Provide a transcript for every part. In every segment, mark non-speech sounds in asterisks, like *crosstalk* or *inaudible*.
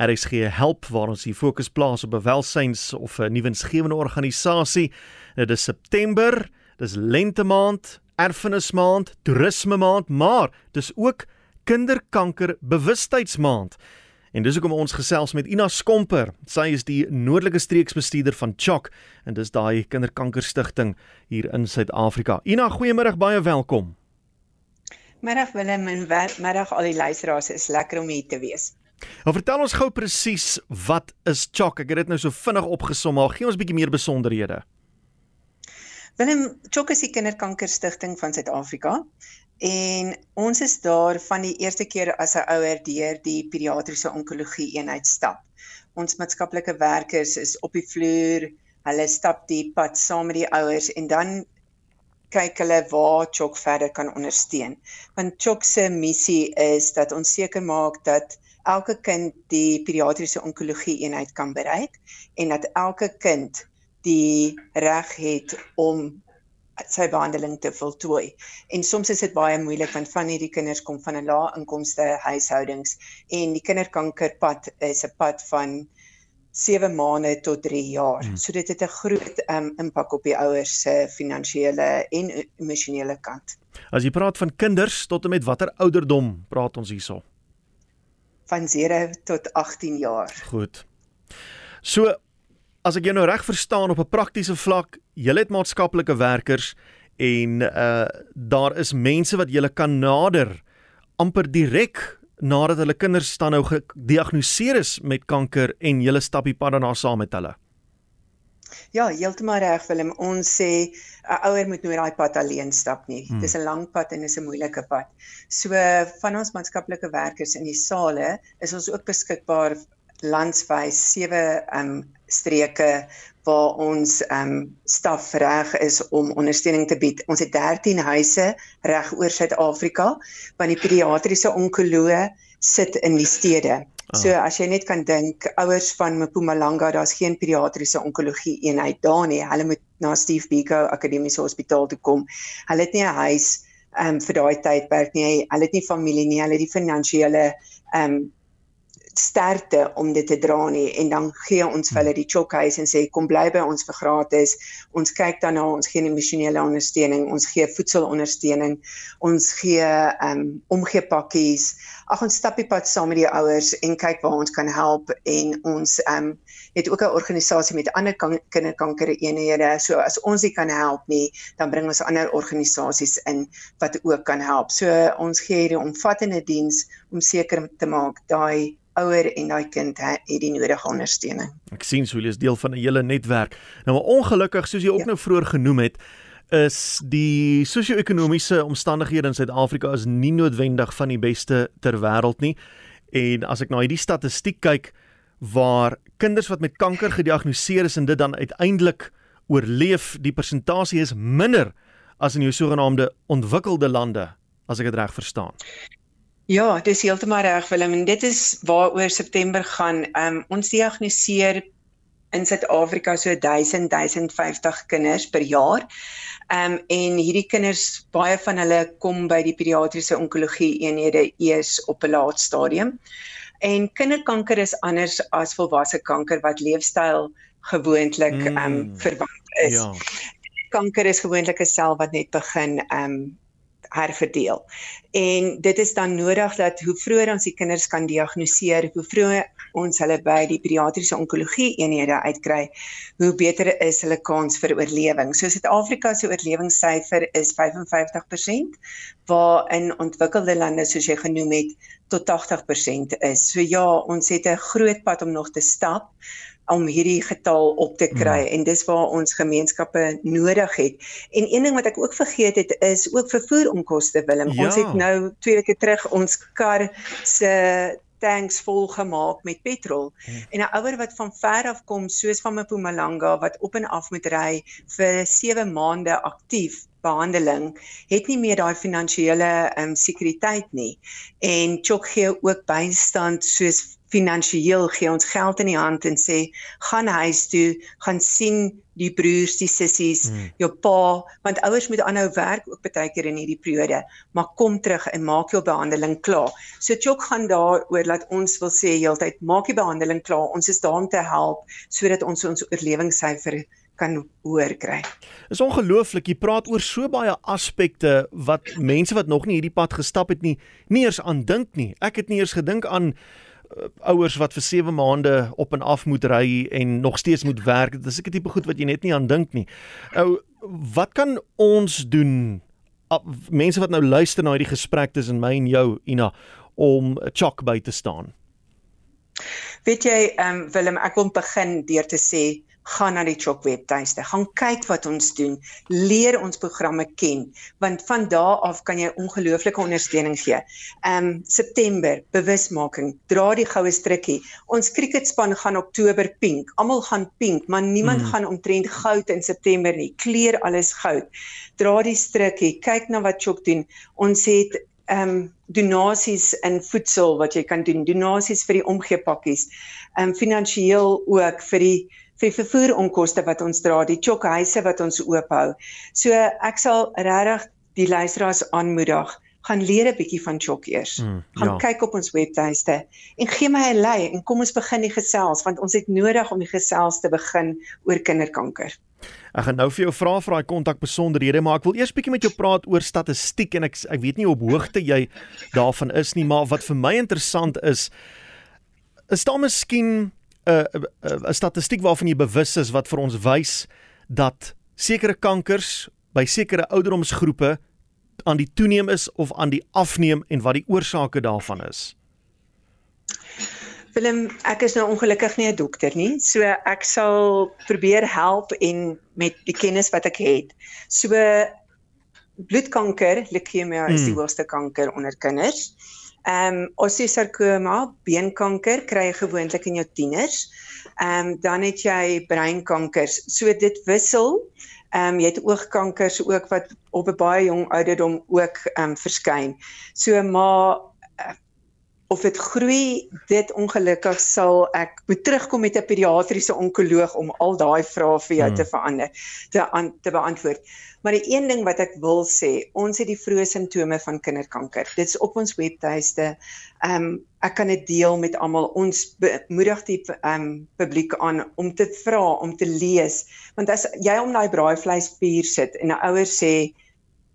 RSG Help waar ons die fokus plaas op 'n welsyns of 'n nuwensgewende organisasie. Dit is September, dis lente maand, erfenis maand, toerisme maand, maar dis ook kinderkanker bewustheidsmaand. En dis hoekom ons gesels met Ina Skomper. Sy is die noordelike streeksbestuurder van CHOC en dis daai kinderkanker stigting hier in Suid-Afrika. Ina, goeiemôre, baie welkom. Middag Willem en middag al die luisteraars. Is lekker om hier te wees. Nou vertel ons gou presies wat is CHOC? Ek het dit nou so vinnig opgesom, maar gee ons 'n bietjie meer besonderhede. Willem, CHOC is die kinderkanker stigting van Suid-Afrika en ons is daar van die eerste keer as 'n ouer deur die pediatriese onkologie eenheid stap. Ons maatskaplike werkers is op die vloer, hulle stap die pad saam met die ouers en dan kyk hulle waar Chok verder kan ondersteun. Want Chok se missie is dat ons seker maak dat elke kind die pediatriese onkologie eenheid kan bereik en dat elke kind die reg het om sy behandeling te voltooi. En soms is dit baie moeilik want van hierdie kinders kom van 'n lae inkomste huishoudings en die kinderkankerpad is 'n pad van 7 maande tot 3 jaar. Hmm. So dit het 'n groot um, impak op die ouers se finansiële en emosionele kant. As jy praat van kinders tot en met watter ouderdom praat ons hierso? Van 0 tot 18 jaar. Goed. So as ek jou nou reg verstaan op 'n praktiese vlak, jy het maatskaplike werkers en uh daar is mense wat jy kan nader amper direk nadat hulle kinders dan nou gediagnoseer is met kanker en jy stap die pad daarna saam met hulle. Ja, heeltemal reg Willem. Ons sê 'n ouer moet nooit daai pad alleen stap nie. Hmm. Dis 'n lang pad en dis 'n moeilike pad. So van ons maatskaplike werkers in die sale is ons ook beskikbaar landwyd sewe um streke waar ons um staf reg is om ondersteuning te bied. Ons het 13 huise reg oor Suid-Afrika want die pediatriese onkoloog sit in die stede. So ah. as jy net kan dink, ouers van Mpumalanga, daar's geen pediatriese onkologie eenheid daar nie. Hulle moet na Steve Biko Akademiese Hospitaal toe kom. Hulle het nie 'n huis um vir daai tydperk nie. Hulle het nie familie nie. Hulle het die finansiële um sterkte om dit te dra nie en dan gee ons vir hulle die chokhuis en sê kom bly by ons vir gratis. Ons kyk dan na ons gee emosionele ondersteuning, ons gee voedselondersteuning, ons gee ehm um, omgeepakkies. Ag ons stap die pad saam met die ouers en kyk waar ons kan help en ons ehm um, het ook 'n organisasie met ander kinderkanker eenhede. So as ons nie kan help nie, dan bring ons ander organisasies in wat ook kan help. So ons gee hierdie omvattende diens om seker te maak daai ouer en daai kind het die nodige ondersteuning. Ek sien so jy is deel van 'n hele netwerk. Nou maar ongelukkig soos jy ook ja. nou vroeër genoem het, is die sosio-ekonomiese omstandighede in Suid-Afrika is nie noodwendig van die beste ter wêreld nie. En as ek na hierdie statistiek kyk waar kinders wat met kanker gediagnoseer is en dit dan uiteindelik oorleef, die persentasie is minder as in jou sogenaamde ontwikkelde lande, as ek dit reg verstaan. Ja, dis heeltemal reg Willem en dit is waaroor September gaan. Um ons diagnoseer in Suid-Afrika so 1000 1050 kinders per jaar. Um en hierdie kinders, baie van hulle kom by die pediatriese onkologie eenhede eers op 'n laat stadium. En kinderkanker is anders as volwasse kanker wat leefstyl gewoonlik mm. um verwant is. Ja. Kanker is gewoonlik 'n sel wat net begin um herverdeel. En dit is dan nodig dat hoe vroeër ons die kinders kan diagnoseer, hoe vroeër ons hulle by die pediatriese onkologie eenhede uitkry, hoe beter is hulle kans vir oorlewing. So Suid-Afrika se oorlewingssyfer is 55%, waar in ontwikkelde lande soos jy genoem het tot 80% is. So ja, ons het 'n groot pad om nog te stap om hierdie getal op te kry mm. en dis waar ons gemeenskappe nodig het. En een ding wat ek ook vergeet het is ook vervoeronkoste Willem. Ja. Ons het nou twee weke terug ons kar se tanks vol gemaak met petrol. Hmm. En 'n ouer wat van ver af kom soos van Mpumalanga wat op en af moet ry vir 7 maande aktief behandeling het nie meer daai finansiële um, sekuriteit nie en Chok gee ook bystand soos finansiëel gee ons geld in die hand en sê gaan huis toe, gaan sien die broers, die sissies, hmm. jou pa, want ouers moet aanhou werk ook baie keer in hierdie periode, maar kom terug en maak jou behandeling klaar. So Chok gaan daaroor dat ons wil sê heeltyd maak die behandeling klaar. Ons is daar om te help sodat ons ons oorlewingssyfer kan hoër kry. Is ongelooflik. Jy praat oor so baie aspekte wat mense wat nog nie hierdie pad gestap het nie, nie eers aan dink nie. Ek het nie eers gedink aan uh, ouers wat vir 7 maande op en af moet ry en nog steeds moet werk. Dit is 'n tipe goed wat jy net nie aan dink nie. Ou, wat kan ons doen? Uh, mense wat nou luister na hierdie gesprek tussen my en jou, Ina, om 'n chok by te staan. Weet jy, ehm um, Willem, ek wil begin deur te sê gaan na die Chok webtuiste, gaan kyk wat ons doen, leer ons programme ken, want van daardie af kan jy ongelooflike ondersteuning gee. Ehm um, September, bewusmaking, dra die goue strikkie. Ons cricketspan gaan Oktober pink. Almal gaan pink, maar niemand mm. gaan omtrent goud in September nie. Kleer alles goud. Dra die strikkie, kyk na wat Chok doen. Ons het ehm um, donasies in voedsel wat jy kan doen, donasies vir die omgeepakkies. Ehm um, finansiëel ook vir die vir vervoer onkoste wat ons dra, die chokhuise wat ons oophou. So ek sal regtig die luisteraars aanmoedig gaan leer 'n bietjie van chok eers. Mm, gaan ja. kyk op ons webtuiste en gee my 'n lei en kom ons begin die gesels want ons het nodig om die gesels te begin oor kinderkanker. Ek gaan nou vir jou vra vir daai kontak besonderhede, maar ek wil eers bietjie met jou praat oor statistiek en ek ek weet nie op hoogte jy daarvan is nie, maar wat vir my interessant is is daar miskien 'n 'n statistiek waarvan jy bewus is wat vir ons wys dat sekere kankers by sekere ouderdomsgroepe aan die toeneem is of aan die afneem en wat die oorsake daarvan is. Willem, ek is nou ongelukkig nie 'n dokter nie, so ek sal probeer help en met die kennis wat ek het. So bloedkanker, leukemie is die hmm. hoogste kanker onder kinders. Ehm um, osteosarkoma, beenkanker kry jy gewoonlik in jou tieners. Ehm um, dan het jy breinkankers. So dit wissel. Ehm um, jy het oogkankers ook wat op 'n baie jong ouderdom ook ehm um, verskyn. So maar of dit groei dit ongelukkig sal ek moet terugkom met 'n pediatriese onkoloog om al daai vrae vir jou hmm. te verander te aan te beantwoord. Maar die een ding wat ek wil sê, ons het die vroeë simptome van kinderkanker. Dit's op ons webtuiste. Ehm um, ek kan dit deel met almal. Ons moedig die ehm um, publiek aan om te vra, om te lees. Want as jy om daai braaivleisvuur sit en 'n ouer sê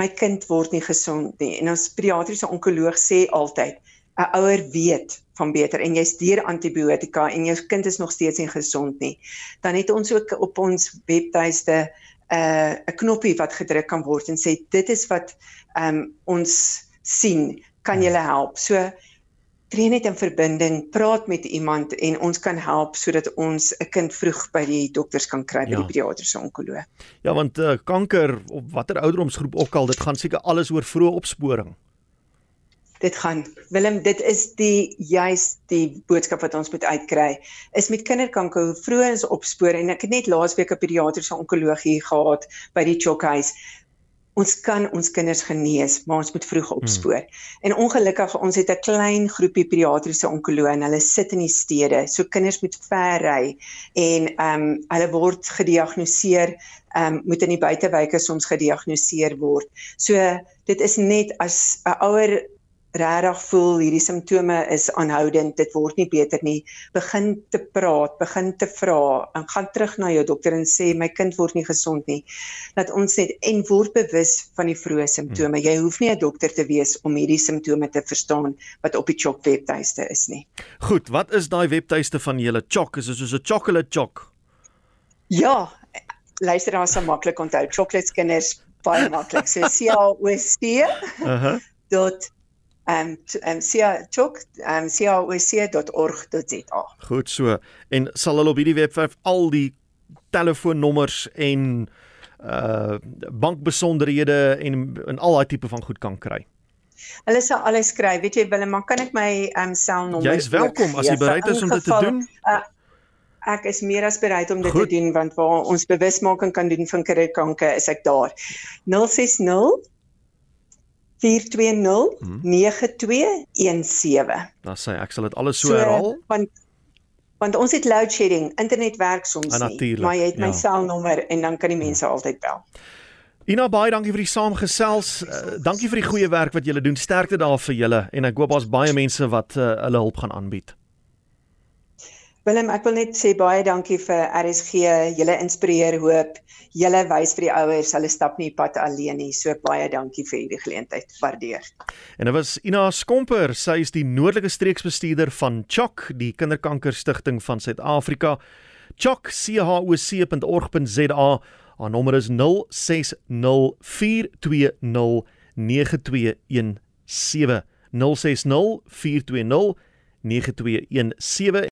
my kind word nie gesond nie en ons pediatriese onkoloog sê altyd 'n ouer weet van beter en jy's deur antibiotika en jou kind is nog steeds nie gesond nie, dan het ons ook op ons webtuiste 'n uh, 'n knoppie wat gedruk kan word en sê dit is wat um, ons sien, kan julle help. So tree net in verbinding, praat met iemand en ons kan help sodat ons 'n kind vroeg by die dokters kan kry by ja. die pediatriese onkoloog. Ja, want uh, kanker op watter ouderdomsgroep ook al, dit gaan seker alles oor vroeë opsporing dit gaan. Willem dit is die juis die boodskap wat ons moet uitkry. Is met kinderkanker hoe vroeg ons opspoor en ek het net laasweek 'n pediatriese onkologie gehad by die Chokhuis. Ons kan ons kinders genees maar ons moet vroeg opspoor. Hmm. en ongelukkig ons het 'n klein groepie pediatriese onkoloë en hulle sit in die stede. So kinders moet ver ry en ehm um, hulle word gediagnoseer ehm um, moet in die buitewyke soms gediagnoseer word. So dit is net as 'n ouer regtig voel hierdie simptome is aanhoudend, dit word nie beter nie, begin te praat, begin te vra en gaan terug na jou dokter en sê my kind word nie gesond nie. Dat ons net en word bewus van die vroeë simptome. Hmm. Jy hoef nie 'n dokter te wees om hierdie simptome te verstaan wat op die Chok webtuiste is nie. Goed, wat is daai webtuiste van julle Chok? Is dit soos 'n chocolate Chok? Ja, luister dan so maklik onthou. Chocolates kinders baie maklik. So *laughs* C A O S T. Uh-huh. dot um um chok um coc.org.za. Goed so. En sal hulle op hierdie webwerf al die telefoonnommers en uh bankbesonderhede en en al daai tipe van goed kan kry. Hulle sal alles kry. Weet jy Willem, maar kan ek my um selnommer Jy's welkom as jy bereid is om dit te doen. Uh, ek is meer as bereid om dit goed. te doen want waar ons bewusmaking kan doen van kinderkanker is ek daar. 060 420 9217. Dan sê ek sal dit alles so, so herhaal. Want want ons het load shedding, internet werk soms ah, nie, maar jy het my ja. selnommer en dan kan die mense ja. altyd bel. Ina baie dankie vir die saamgesels. Uh, dankie vir die goeie werk wat julle doen. Sterkte daar vir julle en ek hoop daar's baie mense wat uh, hulle hulp gaan aanbied. Willem, ek wil net sê baie dankie vir RSG. Julle inspireer hoop. Julle wys vir die ouers hulle stap nie pad alleen nie. So baie dankie vir hierdie geleentheid. Waardeer. En dit was Ina Skomper. Sy is die noordelike streeksbestuurder van CHOC, die Kinderkanker Stichting van Suid-Afrika. choc.org.za. Haar nommer is 0604209217. 0604209217